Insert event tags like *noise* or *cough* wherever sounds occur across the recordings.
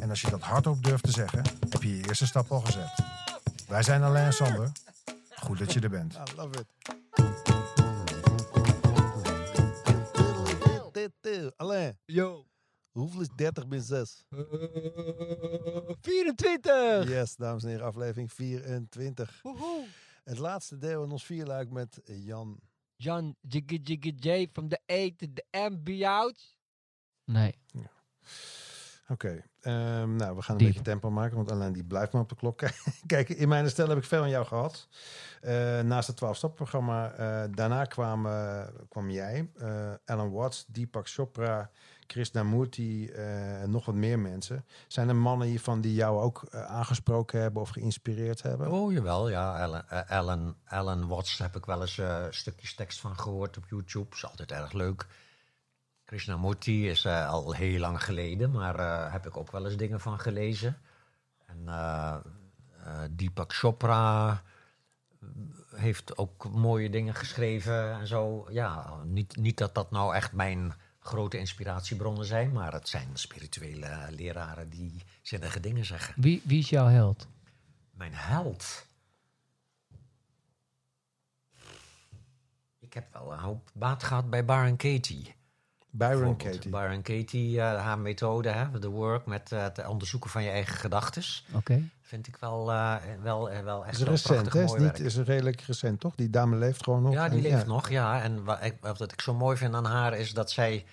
en als je dat hardop durft te zeggen, heb je je eerste stap al gezet. Wij zijn Alain en Sander. Goed dat je er bent. I love it. Alain, Yo. hoeveel is 30 min 6? 24. Yes, dames en heren, aflevering 24. Woehoe. Het laatste deel in ons vierluik met Jan. Jan Jiggy Jiggy J from the A to the M be out. Nee. Oké, ehm, nou, we gaan een Diep. beetje tempo maken, want Alain die blijft maar op de klok *laughs* kijken. In mijn stel heb ik veel aan jou gehad. Eh, naast het 12-stap-programma. eh, daarna kwam, eh, kwam jij, eh, Alan Watts, Deepak Chopra, Krishnamurti eh, en nog wat meer mensen. Zijn er mannen hiervan die jou ook aangesproken hebben of geïnspireerd hebben? Oh, jawel, ja. Alan, Alan, Alan Watts heb ik wel eens eh, stukjes tekst van gehoord op YouTube. Is altijd erg leuk. Krishnamurti is eh, al heel lang geleden, maar eh, heb ik ook wel eens dingen van gelezen. En eh, Deepak Chopra heeft ook mooie dingen geschreven en zo. Ja, niet, niet dat dat nou echt mijn grote inspiratiebronnen zijn, maar het zijn spirituele leraren die zinnige dingen zeggen. Wie, wie is jouw held? Mijn held. Ik heb wel een hoop baat gehad bij Baron Katie. Byron. Katie. Baron Katie, eh, haar methode, hè, de work met eh, het onderzoeken van je eigen gedachten. Oké. Vind ik wel, eh, wel, wel echt is recent, prachtig hè? Is, mooi niet, werk. is redelijk recent, toch? Die dame leeft gewoon nog. Ja, die En- leeft nog, ja. En wat ik, wat ik zo mooi vind aan haar is dat zij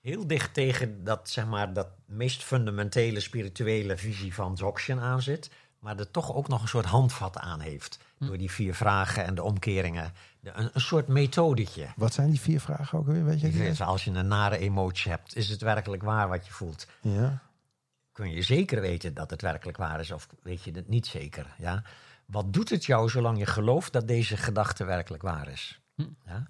heel dicht tegen dat, zeg maar, dat meest fundamentele spirituele visie van Dzogchen aan zit. Maar er toch ook nog een soort handvat aan heeft. Door die vier vragen en de omkeringen. Een, een soort methodetje. Wat zijn die vier vragen ook weer? Weet je? Als je een nare emotie hebt, is het werkelijk waar wat je voelt? Ja. kun je zeker weten dat het werkelijk waar is of weet je het niet zeker. Ja? Wat doet het jou zolang je gelooft dat deze gedachte werkelijk waar is? Ja?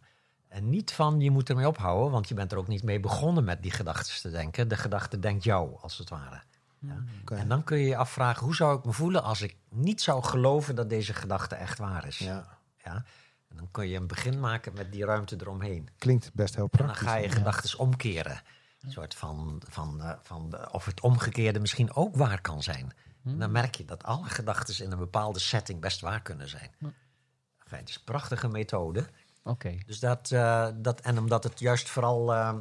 En niet van je moet ermee ophouden, want je bent er ook niet mee begonnen met die gedachten te denken. De gedachte denkt jou, als het ware. Ja? En dan kun je je afvragen, hoe zou ik me voelen als ik niet zou geloven dat deze gedachte echt waar is? ja. Ja? En dan kun je een begin maken met die ruimte eromheen. Klinkt best heel En dan praktisch. ga je gedachten omkeren. Een soort van, van, eh, van de- of het omgekeerde misschien ook waar kan zijn. En dan merk je dat alle gedachten in een bepaalde setting best waar kunnen zijn. Enfin, het is een prachtige methode. Oké. Dus dat, eh, dat, en omdat het juist vooral eh,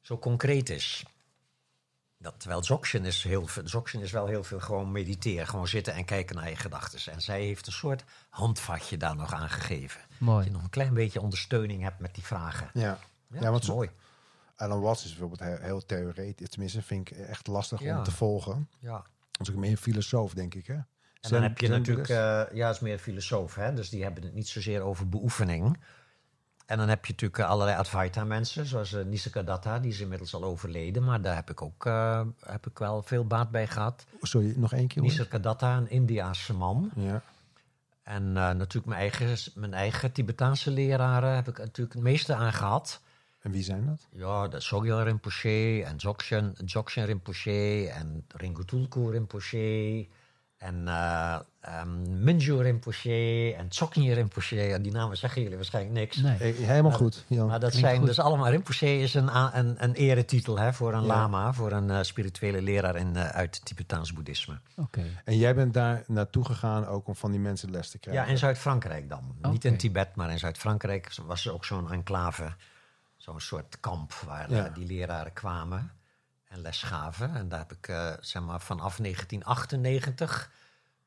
zo concreet is. Dat, terwijl Dzogchen is, heel, veel- Dzogchen is wel heel veel gewoon mediteren. Gewoon zitten en kijken naar je gedachten. En zij heeft een soort handvatje daar nog aan gegeven. Dat Mooi. je nog een klein beetje ondersteuning hebt met die vragen. Ja. Ja, Ja, dat want is zo- mooi. Alan Watts is bijvoorbeeld heel, heel theoretisch. Tenminste, vind ik echt lastig Ja. om te volgen. Ja. Dat is ook meer een filosoof, denk ik. Hè? En dan heb je natuurlijk, eh, ja, is meer filosoof, hè? dus die hebben het niet zozeer over beoefening. En dan heb je natuurlijk eh, allerlei Advaita-mensen, zoals uh, Nisargadatta, die is inmiddels al overleden, maar daar heb ik ook eh, heb ik wel veel baat bij gehad. Sorry, nog één keer. hoor. Nisargadatta, een Indiaanse man. Ja. En eh, natuurlijk mijn eigen, mijn eigen Tibetaanse leraren heb ik natuurlijk het meeste aan gehad. En wie zijn dat? Ja, de Sogyal Rinpoche en Dzogchen, Dzogchen Rinpoche en Rinpoche Rinpoche en eh ehm, Minju Rinpoche en Tsoknyi Rinpoche. Die namen zeggen jullie waarschijnlijk niks. Nee. Hey, helemaal goed, Jan. Maar dat zijn goed. dus allemaal... Rinpoche is een, een, een eretitel hè, voor een Ja. lama, voor een eh, spirituele leraar in, eh, uit het Tibetaans boeddhisme. Oké. En jij bent daar naartoe gegaan ook om van die mensen les te krijgen? Ja, in Zuid-Frankrijk dan. Niet in. Tibet, maar in Zuid-Frankrijk was er ook zo'n enclave. Zo'n soort kamp waar Ja. eh, die leraren kwamen en les gaven. En daar heb ik eh, zeg maar vanaf 1998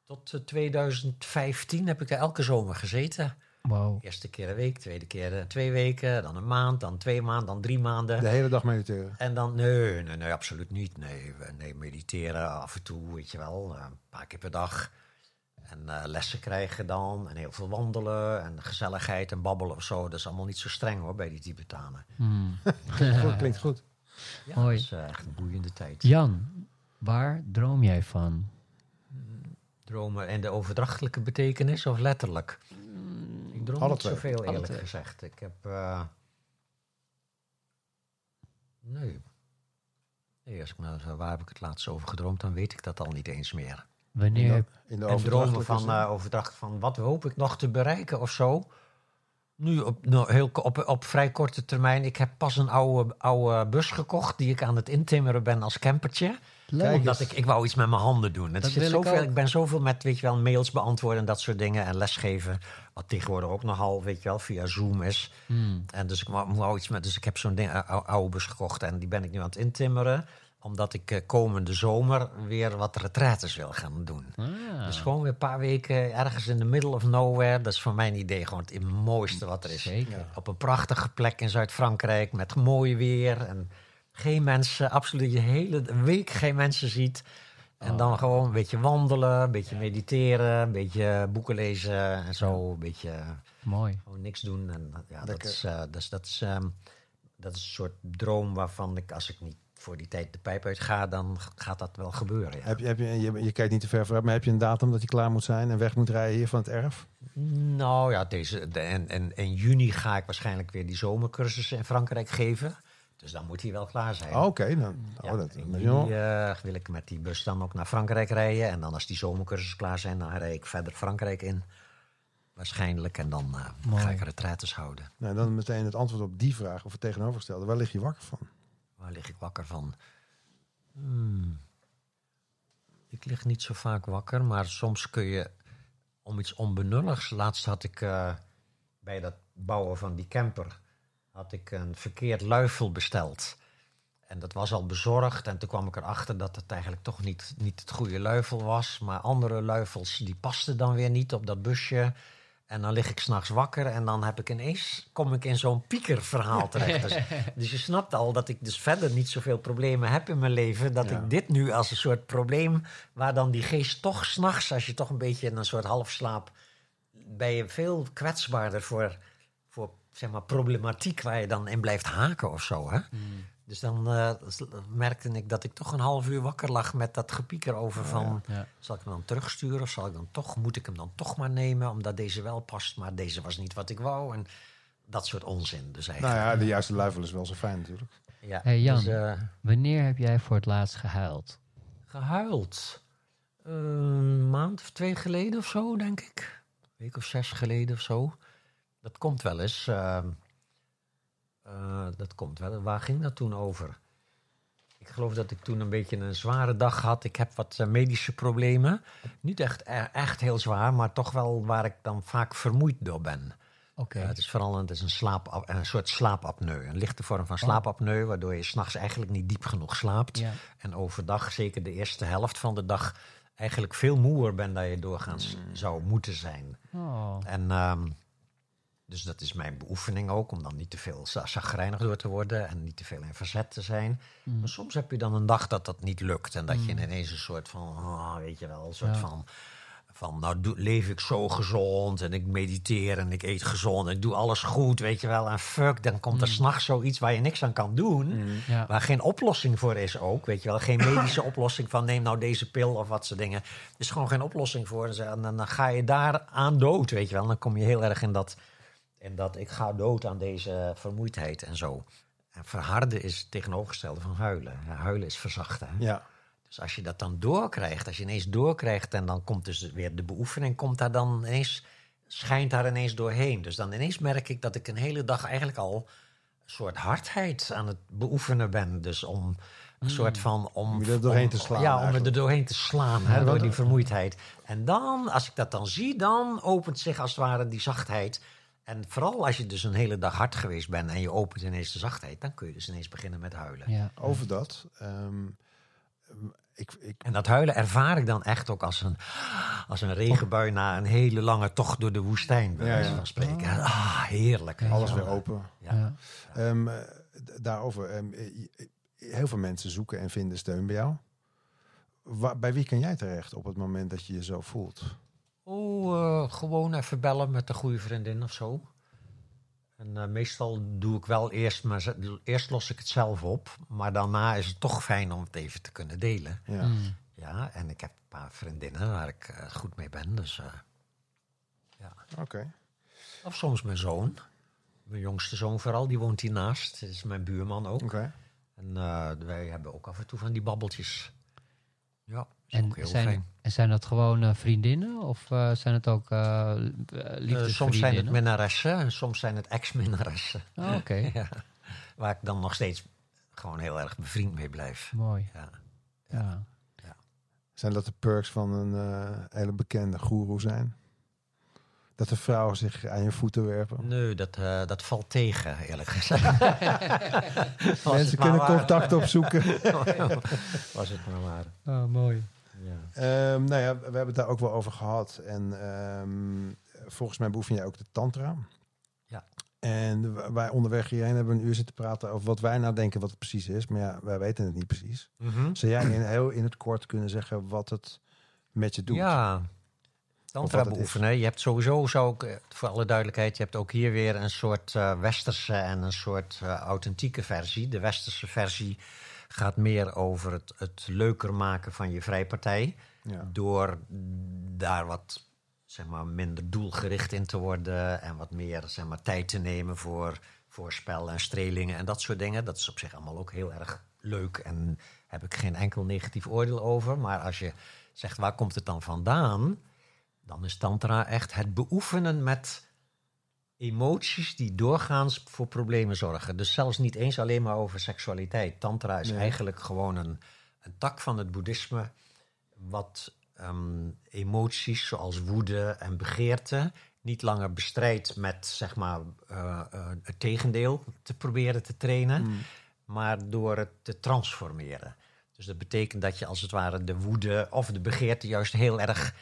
tot eh, 2015 heb ik er elke zomer gezeten. Wow. Eerste keer een week, tweede keer eh, twee weken, dan een maand, dan twee maanden, dan drie maanden. De hele dag mediteren. En dan, nee, nee, nee, absoluut niet. Nee, nee mediteren af en toe, weet je wel, eh, een paar keer per dag. En eh, lessen krijgen dan, en heel veel wandelen, en gezelligheid en babbelen of zo. Dat is allemaal niet zo streng hoor, bij die Tibetanen. Hmm. *laughs* Goed, klinkt goed. Ja, Mooi. dat is eh, echt een boeiende tijd. Jan, waar droom jij van? Dromen in de overdrachtelijke betekenis of letterlijk? Ik droom Alle niet twee. zoveel, eerlijk gezegd. Ik heb... eh, nee. Nee, als ik nou waar heb ik het laatst over gedroomd, dan weet ik dat al niet eens meer. Wanneer In de En dromen van eh, overdracht van wat hoop ik nog te bereiken of zo. Nu op, nou, heel, op, op vrij korte termijn. Ik heb pas een oude, oude bus gekocht die ik aan het intimmeren ben als campertje. Leuk. Omdat ik, ik wou iets met mijn handen doen. Het Dat zit ik zoveel, ook. ik, ben zoveel met weet je wel, mails beantwoorden en dat soort dingen. En lesgeven. Wat tegenwoordig ook nogal weet je wel, via Zoom is. Hmm. En dus ik wou, wou iets met. Dus ik heb zo'n ding, oude bus gekocht. En die ben ik nu aan het intimmeren. Omdat ik eh, komende zomer weer wat retraites wil gaan doen. Ah, Dus gewoon weer een paar weken ergens in the middle of nowhere. Dat is voor mijn idee gewoon het mooiste wat er is. Zeker. Op een prachtige plek in Zuid-Frankrijk met mooi weer. En geen mensen, absoluut je hele week geen mensen ziet. En Oh. dan gewoon een beetje wandelen, een beetje mediteren, een beetje boeken lezen en zo. Een beetje Mooi. gewoon niks doen. En ja, dat is, eh, dat, is, dat, is, ehm, dat is een soort droom waarvan ik, als ik niet voor die tijd de pijp uit ga, dan gaat dat wel gebeuren. Ja. Heb je, heb je, je, je kijkt niet te ver vooruit, maar heb je een datum dat je klaar moet zijn en weg moet rijden hier van het erf? Nou ja, deze, de, en, en in juni ga ik waarschijnlijk weer die zomercursus in Frankrijk geven. Dus dan moet hij wel klaar zijn. Oh, Oké, dan Ja, oh, dat, in dat- juni eh, wil ik met die bus dan ook naar Frankrijk rijden. En dan als die zomercursus klaar zijn, dan rijd ik verder Frankrijk in. Waarschijnlijk. En dan eh, ga ik retraites houden. nou, dan meteen het antwoord op die vraag of het tegenovergestelde. Waar lig je wakker van? Waar lig ik wakker van? Hmm. Ik lig niet zo vaak wakker, maar soms kun je om iets onbenulligs. Laatst had ik eh, bij dat bouwen van die camper had ik een verkeerd luifel besteld. En dat was al bezorgd. En toen kwam ik erachter dat het eigenlijk toch niet, niet het goede luifel was. Maar andere luifels die pasten dan weer niet op dat busje. En dan lig ik s'nachts wakker en dan heb ik ineens, kom ik in zo'n piekerverhaal terecht. Dus, *laughs* dus je snapt al dat ik dus verder niet zoveel problemen heb in mijn leven. Dat Ja. ik dit nu als een soort probleem, waar dan die geest toch s'nachts, als je toch een beetje in een soort halfslaap, ben je veel kwetsbaarder voor, voor zeg maar, problematiek waar je dan in blijft haken of zo. Hè? Dus dan eh, merkte ik dat ik toch een half uur wakker lag met dat gepieker over van... Ja. Zal ik hem dan terugsturen of zal ik dan toch, moet ik hem dan toch maar nemen... omdat deze wel past, maar deze was niet wat ik wou. En dat soort onzin dus Nou eigenlijk. ja, de juiste luifel is wel zo fijn natuurlijk. ja, Hey, Jan. Dus, eh, Wanneer heb jij voor het laatst gehuild? gehuild. Een maand of twee geleden of zo, denk ik. Een week of zes geleden of zo. Dat komt wel eens. Eh, eh, dat komt wel. Waar ging dat toen over? Ik geloof dat ik toen een beetje een zware dag had. Ik heb wat eh, medische problemen. Niet echt, e- echt heel zwaar, maar toch wel waar ik dan vaak vermoeid door ben. Oké. Ja, het is vooral een, het is een, slaap, een soort slaapapneu. Een lichte vorm van slaapapneu, waardoor je s'nachts eigenlijk niet diep genoeg slaapt. Ja. En overdag, zeker de eerste helft van de dag, eigenlijk veel moeer bent dan je doorgaans zou moeten zijn. Oh. En ehm, dus dat is mijn beoefening ook, om dan niet te veel za- zagrijnig door te worden en niet te veel in verzet te zijn. Mm. Maar soms heb je dan een dag dat dat niet lukt en dat je ineens een soort van, ah, weet je wel, een soort Ja. van, van nou doe, leef ik zo gezond en ik mediteer en ik eet gezond en ik doe alles goed, weet je wel. En fuck, dan komt Mm. er s'nachts zoiets waar je niks aan kan doen. Ja. Waar geen oplossing voor is ook, weet je wel. Geen medische *laughs* oplossing van neem nou deze pil of wat soort dingen. Er is gewoon geen oplossing voor. En dan, dan ga je daar aan dood, weet je wel. Dan kom je heel erg in dat, in dat ik ga dood aan deze vermoeidheid en zo. En verharden is het tegenovergestelde van huilen. Ja, huilen is verzachten. hè. Ja. Dus als je dat dan doorkrijgt, als je ineens doorkrijgt en dan komt dus weer de beoefening, komt daar dan ineens, schijnt daar ineens doorheen. Dus dan ineens merk ik dat ik een hele dag eigenlijk al een soort hardheid aan het beoefenen ben. Dus om een soort van... Om, Om er doorheen te slaan Ja, om er doorheen te slaan, hè, door die vermoeidheid. En dan, als ik dat dan zie, dan opent zich als het ware die zachtheid. En vooral als je dus een hele dag hard geweest bent en je opent ineens de zachtheid, dan kun je dus ineens beginnen met huilen. Ja. Over dat. ehm, ik, ik, En dat huilen ervaar ik dan echt ook als een, als een regenbui na een hele lange tocht door de woestijn, bij Ja, van spreken. Ah, heerlijk. alles weer open. Ja. Ja. Ehm, eh, daarover. ehm, eh, eh, heel veel mensen zoeken en vinden steun bij jou. Wa- bij wie kan jij terecht op het moment dat je je zo voelt? Oh, eh, gewoon even bellen met een goede vriendin of zo. En eh, meestal doe ik wel eerst, maar eerst los ik het zelf op. Maar daarna is het toch fijn om het even te kunnen delen. Ja. Mm. Ja, en ik heb een paar vriendinnen waar ik eh, goed mee ben. Dus, eh, Oké. of soms mijn zoon. Mijn jongste zoon vooral, die woont hiernaast. Dat is mijn buurman ook. Oké. En eh, wij hebben ook af en toe van die babbeltjes. Ja, is En ook heel zijn, fijn. En zijn dat gewoon eh, vriendinnen of eh, zijn het ook eh Eh, liefdesvriendinnen? soms zijn het minnaressen en soms zijn het ex-minnaressen. Oh, *laughs* Oké, *laughs* ja. Waar ik dan nog steeds gewoon heel erg bevriend mee blijf. mooi. Ja. Ja. Zijn dat de perks van een eh, hele bekende goeroe zijn? Dat de vrouwen zich aan je voeten werpen? Nee, dat, eh, dat valt tegen, eerlijk gezegd. *laughs* Mensen kunnen waar. contact opzoeken. Was het maar waar. Oh, mooi. Ja. Ehm, nou ja, we hebben het daar ook wel over gehad. En ehm, volgens mij beoefen jij ook de tantra. Ja. En wij onderweg hierheen hebben een uur zitten praten over wat wij nou denken wat het precies is. Maar ja, wij weten het niet precies. Mhm. Zou jij in, heel in het kort kunnen zeggen wat het met je doet? Ja, tantra beoefenen. Je hebt sowieso, zou ik, eh, voor alle duidelijkheid, je hebt ook hier weer een soort eh, westerse en een soort eh, authentieke versie. De westerse versie gaat meer over het, het leuker maken van je vrijpartij. Ja. Door daar wat zeg maar, minder doelgericht in te worden en wat meer zeg maar, tijd te nemen voor voorspel en strelingen en dat soort dingen. Dat is op zich allemaal ook heel erg leuk en heb ik geen enkel negatief oordeel over. Maar als je zegt waar komt het dan vandaan, dan is tantra echt het beoefenen met emoties die doorgaans voor problemen zorgen. Dus zelfs niet eens alleen maar over seksualiteit. Tantra is Nee. eigenlijk gewoon een, een tak van het boeddhisme wat ehm, emoties zoals woede en begeerte niet langer bestrijdt met zeg maar eh, eh, het tegendeel te proberen te trainen, Mm. maar door het te transformeren. Dus dat betekent dat je als het ware de woede of de begeerte juist heel erg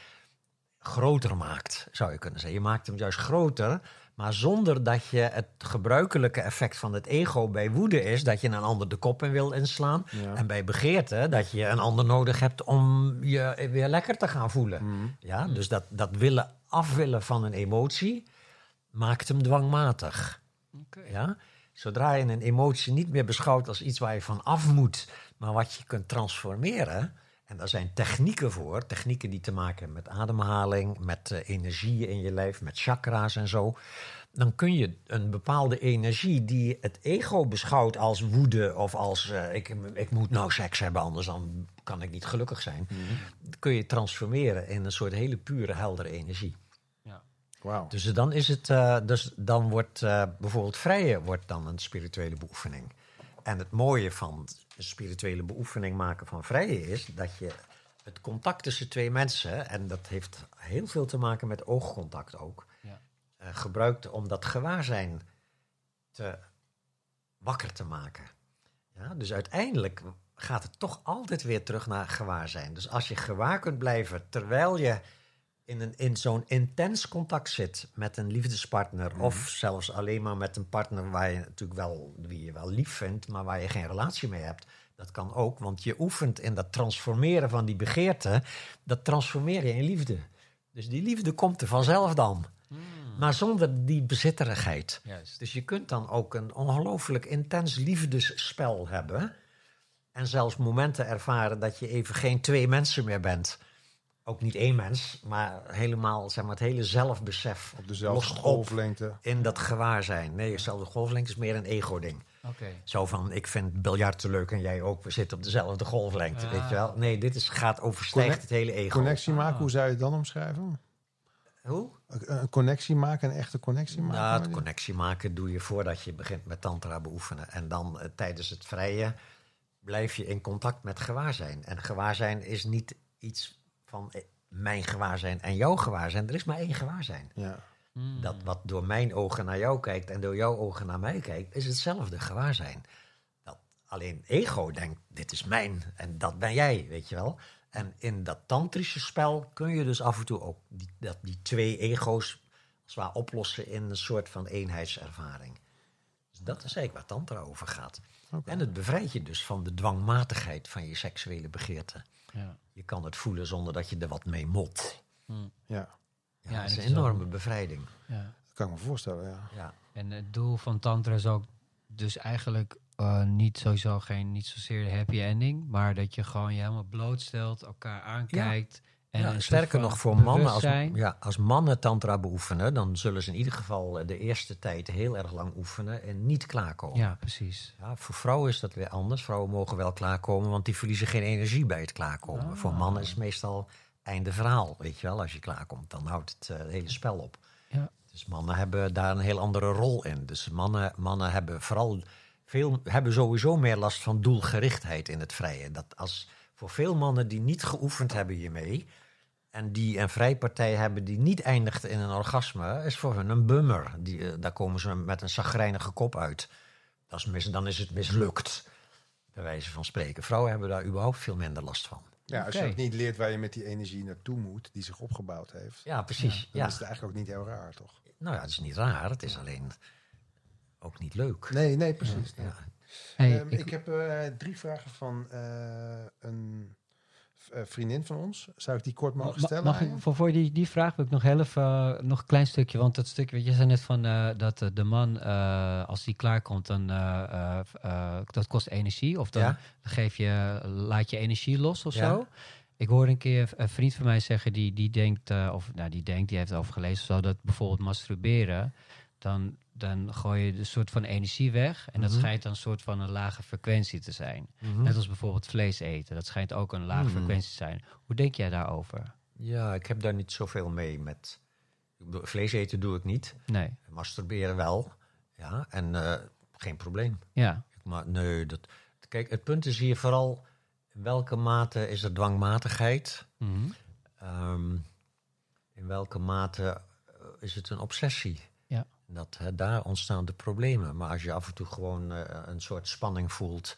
groter maakt, zou je kunnen zeggen. Je maakt hem juist groter, maar zonder dat je het gebruikelijke effect van het ego bij woede is dat je een ander de kop in wil inslaan. Ja. En bij begeerte dat je een ander nodig hebt om je weer lekker te gaan voelen. Mm. Ja, dus dat, dat willen afwillen van een emotie maakt hem dwangmatig. Ja? Zodra je een emotie niet meer beschouwt als iets waar je van af moet, maar wat je kunt transformeren. En daar zijn technieken voor, technieken die te maken hebben met ademhaling, met eh, energieën in je lijf, met chakra's en zo. Dan kun je een bepaalde energie die het ego beschouwt als woede of als eh, ik, ik moet nou seks hebben, anders dan kan ik niet gelukkig zijn. Kun je transformeren in een soort hele pure, heldere energie. Wauw. Dus dan is het, eh, dus dan wordt eh, bijvoorbeeld vrije wordt dan een spirituele beoefening. En het mooie van een spirituele beoefening maken van vrije is dat je het contact tussen twee mensen, en dat heeft heel veel te maken met oogcontact ook, Ja. eh, gebruikt om dat gewaarzijn te wakker te maken. Ja, dus uiteindelijk gaat het toch altijd weer terug naar gewaarzijn. Dus als je gewaar kunt blijven terwijl je in, een, in zo'n intens contact zit met een liefdespartner, of zelfs alleen maar met een partner waar je natuurlijk wel, wie je wel lief vindt, maar waar je geen relatie mee hebt. Dat kan ook, want je oefent in dat transformeren van die begeerte, dat transformeer je in liefde. Dus die liefde komt er vanzelf dan. Maar zonder die bezitterigheid. Juist. Dus je kunt dan ook een ongelooflijk intens liefdesspel hebben. En zelfs momenten ervaren dat je even geen twee mensen meer bent. Ook niet één mens, maar helemaal zeg maar, het hele zelfbesef Op dezelfde lost op golflengte. in dat gewaarzijn. Nee, dezelfde golflengte is meer een ego-ding. Oké. Zo van, ik vind biljart te leuk en jij ook. We zitten op dezelfde golflengte, Ah. weet je wel. Nee, dit is, gaat overstijgt Connect- het hele ego. Connectie maken, Ah. hoe zou je het dan omschrijven? Hoe? Een connectie maken, een echte connectie maken? Nou, het met je? connectie maken doe je voordat je begint met tantra beoefenen. En dan eh, tijdens het vrije blijf je in contact met gewaarzijn. En gewaarzijn is niet iets van eh, mijn gewaarzijn en jouw gewaarzijn. Er is maar één gewaarzijn. Ja. Hmm. Dat wat door mijn ogen naar jou kijkt en door jouw ogen naar mij kijkt, is hetzelfde gewaarzijn. Dat alleen ego denkt, dit is mijn en dat ben jij, weet je wel. En in dat tantrische spel kun je dus af en toe ook die, dat, die twee ego's ware oplossen in een soort van eenheidservaring. Dus dat is eigenlijk waar tantra over gaat. En het bevrijdt je dus van de dwangmatigheid van je seksuele begeerte. Ja. Je kan het voelen zonder dat je er wat mee mot. ja, Ja, Ja, dat is een enorme bevrijding. ja. dat kan ik me voorstellen, ja. Ja. En het doel van tantra is ook dus eigenlijk eh, niet sowieso geen, niet zozeer de happy ending, maar dat je gewoon je helemaal blootstelt, elkaar aankijkt. En Ja, sterker nog, voor mannen, als, ja, als mannen tantra beoefenen, dan zullen ze in ieder geval eh, de eerste tijd heel erg lang oefenen en niet klaarkomen. Ja, precies. Ja, voor vrouwen is dat weer anders. Vrouwen mogen wel klaarkomen, want die verliezen geen energie bij het klaarkomen. Ah. Voor mannen is het meestal einde verhaal, weet je wel. Als je klaarkomt, dan houdt het eh, hele spel op. Ja. Dus mannen hebben daar een heel andere rol in. Dus mannen, mannen hebben vooral veel, hebben sowieso meer last van doelgerichtheid in het vrije. Dat als voor veel mannen die niet geoefend hebben hiermee en die een vrijpartij hebben die niet eindigt in een orgasme, is voor hun een bummer. Die, eh, daar komen ze met een zagrijnige kop uit. Dat is mis, dan is het mislukt, bij wijze van spreken. Vrouwen hebben daar überhaupt veel minder last van. Ja, als je ook niet leert waar je met die energie naartoe moet, die zich opgebouwd heeft, Ja, precies. dan Ja. is het eigenlijk ook niet heel raar, toch? Nou ja, het is niet raar. Het is alleen ook niet leuk. Nee, nee, precies. Ja. Hey, Ehm, ik- ik, heb eh, drie vragen van eh, een vriendin van ons. Zou ik die kort mogen stellen? Mag ik, voor, voor die, die vraag wil ik nog heel even, eh, nog een klein stukje. Want dat stukje, weet je, zei net van eh, dat eh, de man, eh, als die klaarkomt, dan eh, eh, eh, dat kost energie. Of dan Ja. geef je, laat je energie los of Ja. zo. Ik hoorde een keer een vriend van mij zeggen, die, die denkt, eh, of nou, die denkt, die heeft over gelezen, zo, dat bijvoorbeeld masturberen, dan, dan gooi je een soort van energie weg. En dat Mhm. schijnt dan een soort van een lage frequentie te zijn. Mhm. Net als bijvoorbeeld vlees eten. Dat schijnt ook een lage Mhm. frequentie te zijn. Hoe denk jij daarover? Ja, ik heb daar niet zoveel mee met. ik Vlees eten doe ik niet. Nee. Masturberen wel. Ja, en eh, geen probleem. Ja. Maar nee, dat. Kijk, het punt is hier vooral. In welke mate is er dwangmatigheid? Ehm, in welke mate eh, is het een obsessie? Dat, hè, daar ontstaan de problemen. Maar als je af en toe gewoon eh, een soort spanning voelt.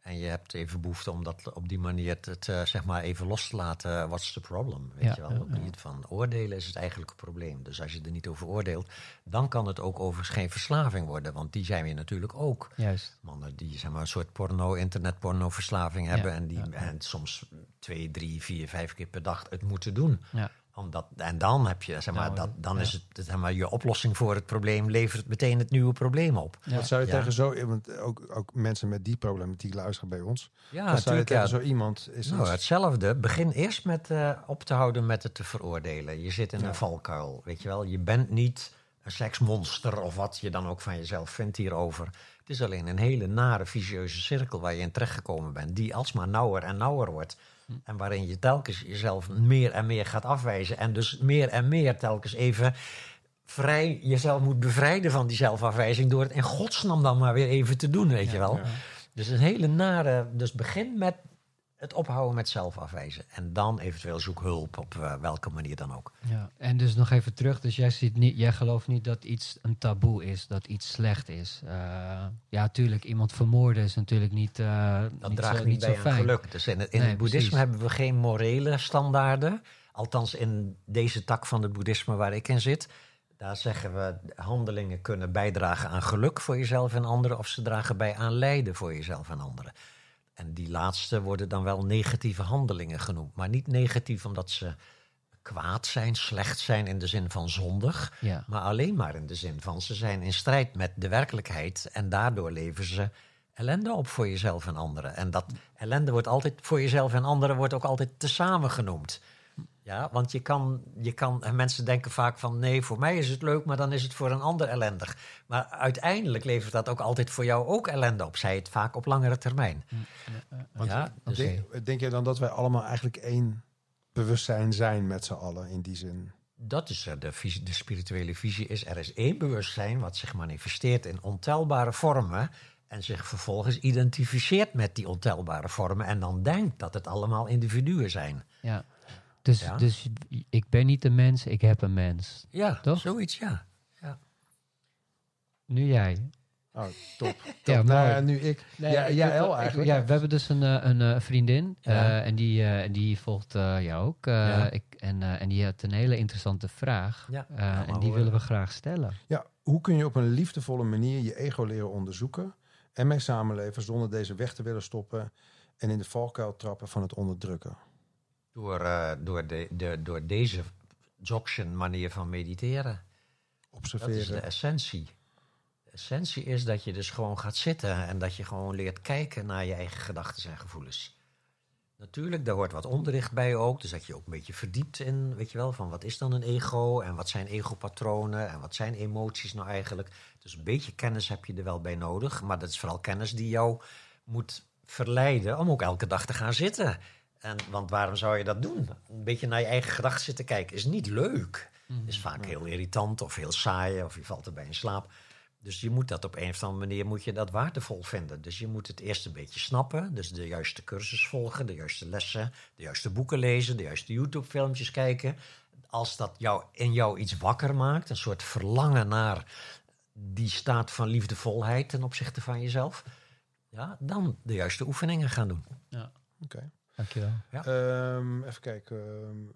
en je hebt even behoefte om dat op die manier te, te, zeg maar even los te laten. what's the problem? Weet Ja, je wel? ja, Op ja. van oordelen is het eigenlijk een probleem. Dus als je er niet over oordeelt. dan kan het ook overigens geen verslaving worden. Want die zijn we natuurlijk ook. Juist. Mannen die zeg maar, een soort porno, internetporno verslaving hebben. en die en soms twee, drie, vier, vijf keer per dag het moeten doen. Ja. Omdat, en dan heb je, zeg maar, Nou, dat, dan ja. is het, zeg maar, je oplossing voor het probleem levert meteen het nieuwe probleem op. Ja. Wat zou je Ja. tegen zo, want ook, ook mensen met die problematiek luisteren bij ons. Ja, Wat zou je natuurlijk. Ja. tegen zo iemand is, Nou, hetzelfde. Begin eerst met eh, op te houden met het te veroordelen. Je zit in Ja. een valkuil, weet je wel. Je bent niet een seksmonster of wat je dan ook van jezelf vindt hierover. Het is alleen een hele nare, vicieuze cirkel waar je in terechtgekomen bent, die alsmaar nauwer en nauwer wordt. En waarin je telkens jezelf meer en meer gaat afwijzen. En dus meer en meer telkens even vrij jezelf moet bevrijden van die zelfafwijzing. door het in godsnaam dan maar weer even te doen, weet je wel. Dus een hele nare. Dus begin met het ophouden met zelfafwijzen. En dan eventueel zoek hulp op eh, welke manier dan ook. Ja. En dus nog even terug. Dus jij, ziet niet, jij gelooft niet dat iets een taboe is, dat iets slecht is. Eh, ja, natuurlijk, iemand vermoorden is natuurlijk niet, eh Dat niet draagt zo, niet bij zo aan fijn. geluk. Dus in het, in Nee, het boeddhisme precies. hebben we geen morele standaarden. Althans, in deze tak van het boeddhisme waar ik in zit. Daar zeggen we, handelingen kunnen bijdragen aan geluk voor jezelf en anderen. Of ze dragen bij aan lijden voor jezelf en anderen. En die laatste worden dan wel negatieve handelingen genoemd. Maar niet negatief omdat ze kwaad zijn, slecht zijn in de zin van zondig. Ja. Maar alleen maar in de zin van ze zijn in strijd met de werkelijkheid. En daardoor leveren ze ellende op voor jezelf en anderen. En dat ellende wordt altijd voor jezelf en anderen wordt ook altijd tezamen genoemd. Ja, want je kan, je kan, en mensen denken vaak van nee, voor mij is het leuk, maar dan is het voor een ander ellendig. Maar uiteindelijk levert dat ook altijd voor jou ook ellende op, zij het vaak op langere termijn. Want- ja, dus, denk, denk jij dan dat wij allemaal eigenlijk één bewustzijn zijn met z'n allen in die zin? Dat is er de, visie, de spirituele visie is. Er is één bewustzijn wat zich manifesteert in ontelbare vormen. En zich vervolgens identificeert met die ontelbare vormen. En dan denkt dat het allemaal individuen zijn. Ja. Dus, Ja. dus ik ben niet een mens, ik heb een mens. Ja, Toch? zoiets, ja. Nu jij. Oh, top. *laughs* top. Ja, nou, ja, nu ik. Nee, ja, ik ik- eigenlijk. Ja, we hebben dus een, eh, een eh, vriendin Ja. eh, en die, eh, die volgt eh, jou ook. eh, Ja. ik, en, eh, en die had een hele interessante vraag. Ja, Eh, en die willen we graag stellen. Ja, hoe kun je op een liefdevolle manier je ego leren onderzoeken en mee samenleven zonder deze weg te willen stoppen en in de valkuil trappen van het onderdrukken? Door, eh, door, de, de, door deze Dzogchen manier van mediteren. Dat is de Observeren. essentie. essentie is dat je dus gewoon gaat zitten en dat je gewoon leert kijken naar je eigen gedachten en gevoelens. Natuurlijk, daar hoort wat onderricht bij ook. Dus dat je ook een beetje verdiept in, weet je wel, van wat is dan een ego en wat zijn egopatronen en wat zijn emoties nou eigenlijk. Dus een beetje kennis heb je er wel bij nodig, maar dat is vooral kennis die jou moet verleiden om ook elke dag te gaan zitten. En, want waarom zou je dat doen? Een beetje naar je eigen gedachten zitten kijken is niet leuk. Is vaak heel irritant of heel saai of je valt erbij in slaap. Dus je moet dat op een of andere manier moet je dat waardevol vinden. Dus je moet het eerst een beetje snappen. Dus de juiste cursus volgen, de juiste lessen, de juiste boeken lezen, de juiste YouTube-filmpjes kijken. Als dat jou, in jou iets wakker maakt, een soort verlangen naar die staat van liefdevolheid ten opzichte van jezelf, ja, dan de juiste oefeningen gaan doen. Oké. Dankjewel. Ehm, even kijken.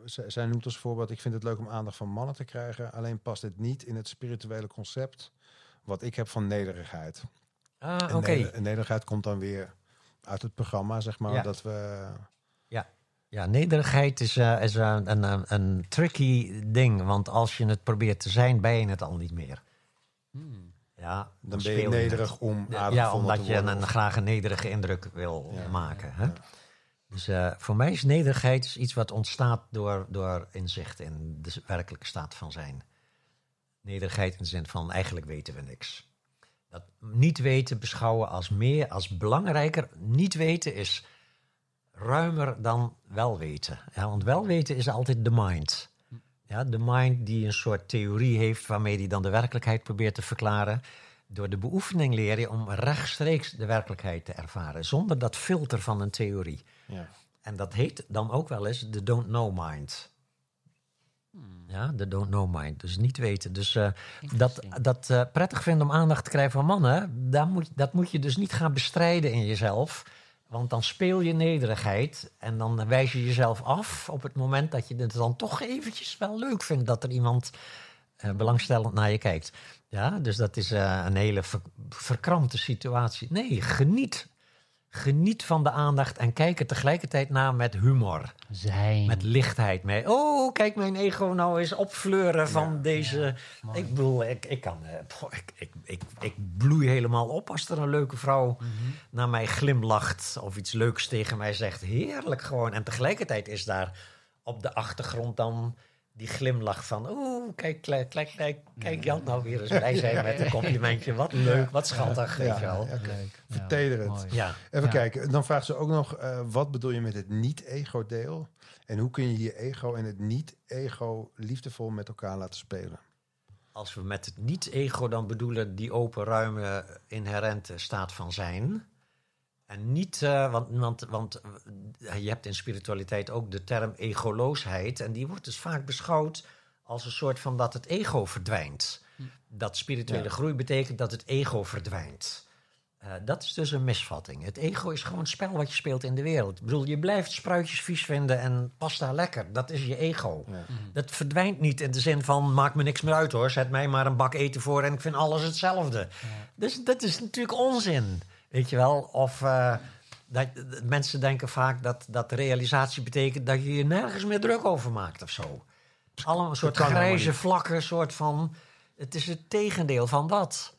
ehm, zij noemt als voorbeeld: Ik vind het leuk om aandacht van mannen te krijgen. Alleen past het niet in het spirituele concept. wat ik heb van nederigheid. Ah, oké. neder- nederigheid komt dan weer uit het programma, zeg maar. Ja. Dat we. Ja, nederigheid is, eh, is een, een, een tricky ding. Want als je het probeert te zijn, ben je het al niet meer. Ja, Dan ben je nederig het. om Ja, aardig ja, omdat te je een, of- graag een nederige indruk wil Ja, maken. Hè? Dus eh, voor mij is nederigheid is iets wat ontstaat door, door inzicht in de werkelijke staat van zijn. Nederigheid in de zin van eigenlijk weten we niks. Dat niet weten beschouwen als meer, als belangrijker. Niet weten is ruimer dan wel weten. Ja, want wel weten is altijd de mind. Ja, de mind die een soort theorie heeft waarmee die dan de werkelijkheid probeert te verklaren. Door de beoefening leer je om rechtstreeks de werkelijkheid te ervaren, zonder dat filter van een theorie. Ja. En dat heet dan ook wel eens de don't know mind. Ja, de don't know mind. Dus niet weten. Dus eh, dat, dat eh, prettig vinden om aandacht te krijgen van mannen, daar moet, dat moet je dus niet gaan bestrijden in jezelf. Want dan speel je nederigheid en dan wijs je jezelf af op het moment dat je het dan toch eventjes wel leuk vindt dat er iemand eh, belangstellend naar je kijkt. Ja, dus dat is eh, een hele ver- verkrampte situatie. Nee, geniet. Geniet van de aandacht en kijk er tegelijkertijd naar met humor. Zijn. Met lichtheid mee. Oh, kijk mijn ego nou eens opfleuren van deze... ik bedoel, ik, ik kan... eh, ik, ik, ik, ik bloei helemaal op als er een leuke vrouw naar mij glimlacht... of iets leuks tegen mij zegt. Heerlijk gewoon. En tegelijkertijd is daar op de achtergrond dan die glimlach van... Oeh, kijk, kijk, kijk, kijk, kijk Jan nou weer eens blij zijn met een complimentje. Wat leuk, wat schattig, weet je wel. Vertederend. Ja, Even Ja. kijken, dan vraagt ze ook nog, eh, wat bedoel je met het niet-ego-deel? En hoe kun je je ego en het niet-ego liefdevol met elkaar laten spelen? Als we met het niet-ego dan bedoelen die open, ruime, inherente staat van zijn. En niet, eh, want, want, want eh, je hebt in spiritualiteit ook de term egoloosheid. En die wordt dus vaak beschouwd als een soort van dat het ego verdwijnt. Dat spirituele Ja. groei betekent dat het ego verdwijnt. Eh, dat is dus een misvatting. Het ego is gewoon het spel wat je speelt in de wereld. Ik bedoel, je blijft spruitjes vies vinden en pasta lekker. Dat is je ego. Ja. Dat verdwijnt niet in de zin van, maakt me niks meer uit hoor. Zet mij maar een bak eten voor en ik vind alles hetzelfde. Dus dat is natuurlijk onzin, weet je wel. Of eh, dat, mensen denken vaak dat, dat realisatie betekent dat je je nergens meer druk over maakt of zo. Allemaal een soort grijze vlakken, soort van... Het is het tegendeel van dat.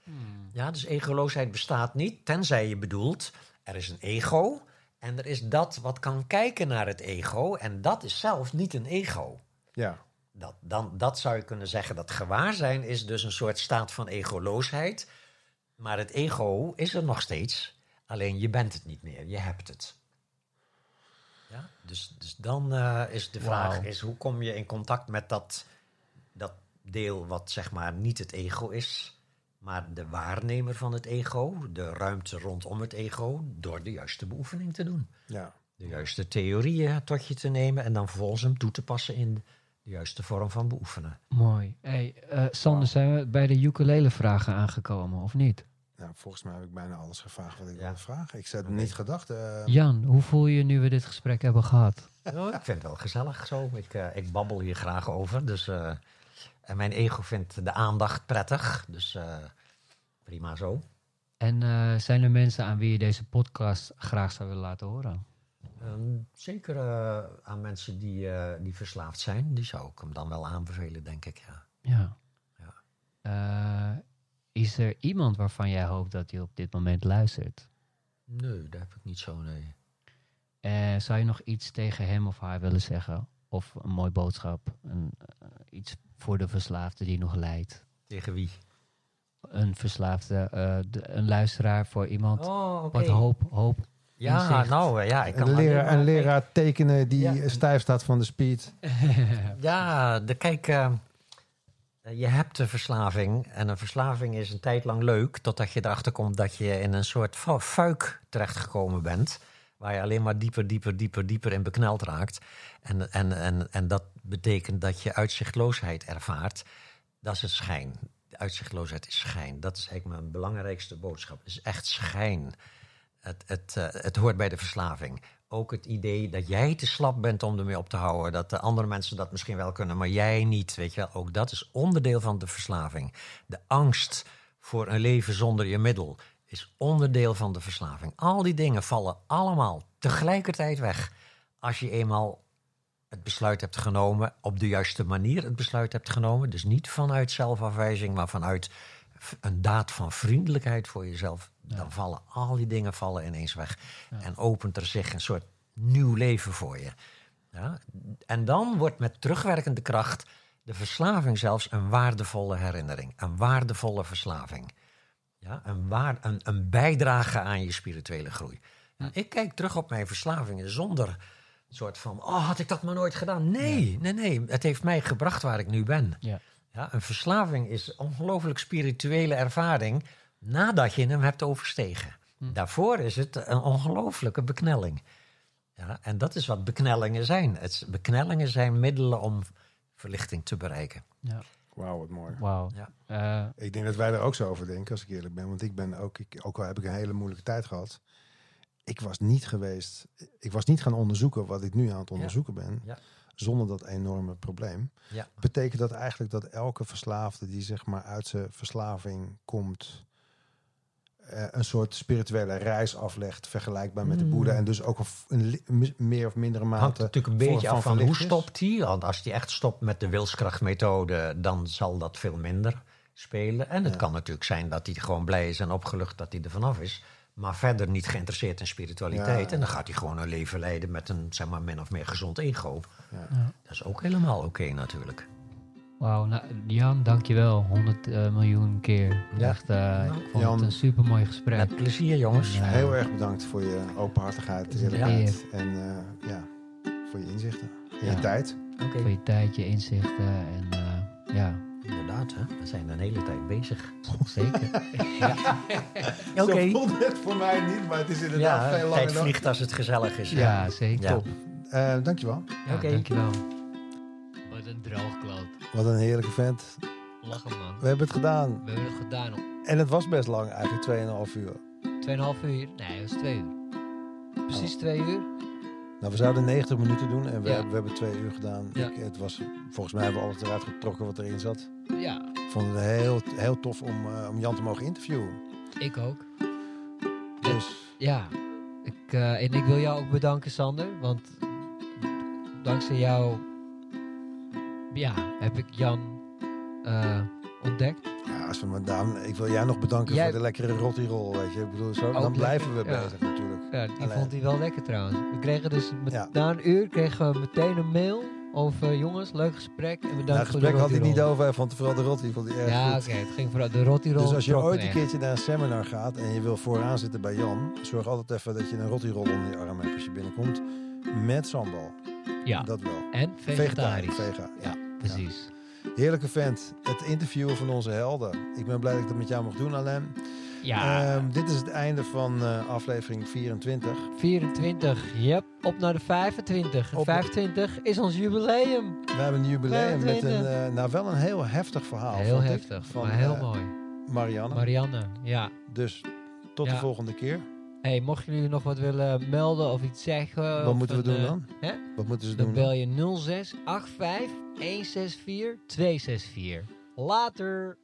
Ja, dus egoloosheid bestaat niet, tenzij je bedoelt... er is een ego en er is dat wat kan kijken naar het ego... en dat is zelf niet een ego. Ja, Dat, dan, dat zou je kunnen zeggen dat gewaarzijn is dus een soort staat van egoloosheid. Maar het ego is er nog steeds. Alleen je bent het niet meer, je hebt het. Ja? Dus, dus dan eh, is de vraag, is, hoe kom je in contact met dat, dat deel wat zeg maar niet het ego is... maar de waarnemer van het ego, de ruimte rondom het ego... door de juiste beoefening te doen ja. de juiste theorieën tot je te nemen en dan vervolgens hem toe te passen in de juiste vorm van beoefenen. Mooi. Hey, eh, Sander, zijn we bij de ukulele vragen aangekomen, of niet? Nou, volgens mij heb ik bijna alles gevraagd wat ik Ja. wilde vragen. Ik had niet gedacht. eh, Jan, hoe voel je je nu we dit gesprek hebben gehad? Ja, ik vind het wel gezellig zo. Ik, eh, ik babbel hier graag over. Dus, eh, en mijn ego vindt de aandacht prettig. Dus eh, prima zo. En eh, zijn er mensen aan wie je deze podcast graag zou willen laten horen? Ehm, zeker eh, aan mensen die, eh, die verslaafd zijn. Die zou ik hem dan wel aanbevelen, denk ik. Ja. Ja. Ja. Is er iemand waarvan jij hoopt dat hij op dit moment luistert? Nee, dat heb ik niet zo, nee. Eh, zou je nog iets tegen hem of haar willen zeggen? Of een mooi boodschap? Een, eh, iets voor de verslaafde die nog lijdt? Tegen wie? Een verslaafde, eh, de- een luisteraar voor iemand. Oh, oké. Wat hoop, hoop. Ja, inzicht. nou, ja, ik kan Een alleen leraar, een leraar tekenen die Ja. stijf staat van de speed. *laughs* Ja, de, kijk, eh, je hebt een verslaving. En een verslaving is een tijd lang leuk. Totdat je erachter komt dat je in een soort fu- fuik terechtgekomen bent. Waar je alleen maar dieper, dieper, dieper, dieper in bekneld raakt. En, en, en, en dat betekent dat je uitzichtloosheid ervaart. Dat is schijn. Uitzichtloosheid is schijn. Dat is eigenlijk mijn belangrijkste boodschap. Het is echt schijn. Het, het, eh, het hoort bij de verslaving. Ook het idee dat jij te slap bent om ermee op te houden. Dat de andere mensen dat misschien wel kunnen, maar jij niet. Weet je wel? Ook dat is onderdeel van de verslaving. De angst voor een leven zonder je middel is onderdeel van de verslaving. Al die dingen vallen allemaal tegelijkertijd weg. Als je eenmaal het besluit hebt genomen, op de juiste manier het besluit hebt genomen. Dus niet vanuit zelfafwijzing, maar vanuit een daad van vriendelijkheid voor jezelf. Dan vallen al die dingen vallen ineens weg. En opent er zich een soort nieuw leven voor je. Ja? En dan wordt met terugwerkende kracht de verslaving zelfs een waardevolle herinnering. Een waardevolle verslaving. Ja? Een, waar, een, een bijdrage aan je spirituele groei. Ja, ik kijk terug op mijn verslavingen zonder een soort van... oh, had ik dat maar nooit gedaan? Nee, nee, nee. Het heeft mij gebracht waar ik nu ben. Ja. Ja, een verslaving is een ongelooflijk spirituele ervaring nadat je hem hebt overstegen. Daarvoor is het een ongelooflijke beknelling. Ja, en dat is wat beknellingen zijn. Het, beknellingen zijn middelen om verlichting te bereiken. Ja. Wauw, wat mooi. Wauw. Ja. Eh, Ik denk dat wij er ook zo over denken, als ik eerlijk ben. Want ik ben ook, ik, ook al heb ik een hele moeilijke tijd gehad. Ik was niet geweest, ik was niet gaan onderzoeken wat ik nu aan het onderzoeken ben. Ja. Zonder dat enorme probleem. Ja. Betekent dat eigenlijk dat elke verslaafde die zeg maar uit zijn verslaving komt, eh, een soort spirituele reis aflegt, vergelijkbaar met de Hmm. Boeddha. En dus ook een, een meer of mindere Hangt mate. natuurlijk een beetje af van hoe stopt hij. Want als hij echt stopt met de wilskrachtmethode, dan zal dat veel minder spelen. En het Ja. kan natuurlijk zijn dat hij gewoon blij is en opgelucht dat hij er vanaf is. Maar verder niet geïnteresseerd in spiritualiteit. Ja. En dan gaat hij gewoon een leven leiden met een zeg maar, min of meer gezond ego. Ja. Ja. Dat is ook helemaal oké natuurlijk. Wauw, nou, Jan, dankjewel. 100 eh, miljoen keer. Ja. Echt, eh, ik vond Jan. het een super mooi gesprek. Met plezier jongens. Ja. Heel erg bedankt voor je openhartigheid, eerlijkheid en eh, ja, voor je inzichten. En Ja. je tijd. Oké, Voor je tijd, je inzichten en eh, ja, inderdaad. Hè? We zijn een hele tijd bezig. zeker. *laughs* Oké. Zo voelde het voor mij niet, maar het is inderdaad Ja, veel langer tijd dan... vliegt als het gezellig is. ja, zeker. Ja. Top. Eh, dankjewel. Ja, Oké. dankjewel. Wat een droogkloot. Wat een heerlijke vent. Lachen man. We hebben het gedaan. We hebben het gedaan op En het was best lang eigenlijk, 2,5 uur. 2,5 uur. Nee, het was 2 uur. Precies 2 uur. Nou, we zouden 90 minuten doen en we, Ja. hebben, we hebben twee uur gedaan. Ja. Ik, het was, volgens mij hebben we alles eruit getrokken wat erin zat. Ja, Ik vond het heel, heel tof om, eh, om Jan te mogen interviewen. ik ook. Dus Ja, ik, eh, en ik wil jou ook bedanken, Sander. Want dankzij jou ja, heb ik Jan eh, ontdekt. ja, als we maar daarom, ik wil jij nog bedanken Jij- voor de lekkere rottirol. Weet je, ik bedoel, zo, dan blijven we ja. bezig natuurlijk. Ja, die Alleen- vond hij wel lekker trouwens. We kregen dus met- Ja. na een uur kregen we meteen een mail over jongens, leuk gesprek. En bedankt Nou, voor gesprek de had hij niet over, vond vooral de rotti vond hij erg Ja, oké, het ging vooral de rottirol. Dus als je ooit een keertje naar een seminar gaat en je wil vooraan zitten bij Jan, zorg altijd even dat je een rottirol onder je arm hebt als je binnenkomt. Met sambal. Ja, Dat wel. en vegetarisch. Vega, ja. Precies. Heerlijke vent. Het interviewen van onze helden. Ik ben blij dat ik dat met jou mocht doen, Alain. Ja, Ehm, dit is het einde van eh, aflevering 24. 24. Yep, op naar de 25. En Op- 25 is ons jubileum. We hebben een jubileum met 25. een, eh, nou wel een heel heftig verhaal. heel ik, heftig, van maar heel eh, mooi. Marianne. Marianne, ja. dus tot de volgende keer. Hey, mochten jullie nog wat willen melden of iets zeggen... Wat moeten we doen dan? hè? Wat moeten ze Dan doen? bel je 06 85 164 264. Later.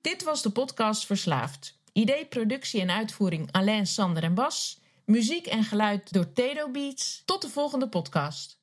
Dit was de podcast Verslaafd. Idee, productie en uitvoering Alain, Sander en Bas. Muziek en geluid door Tedo Beats. Tot de volgende podcast.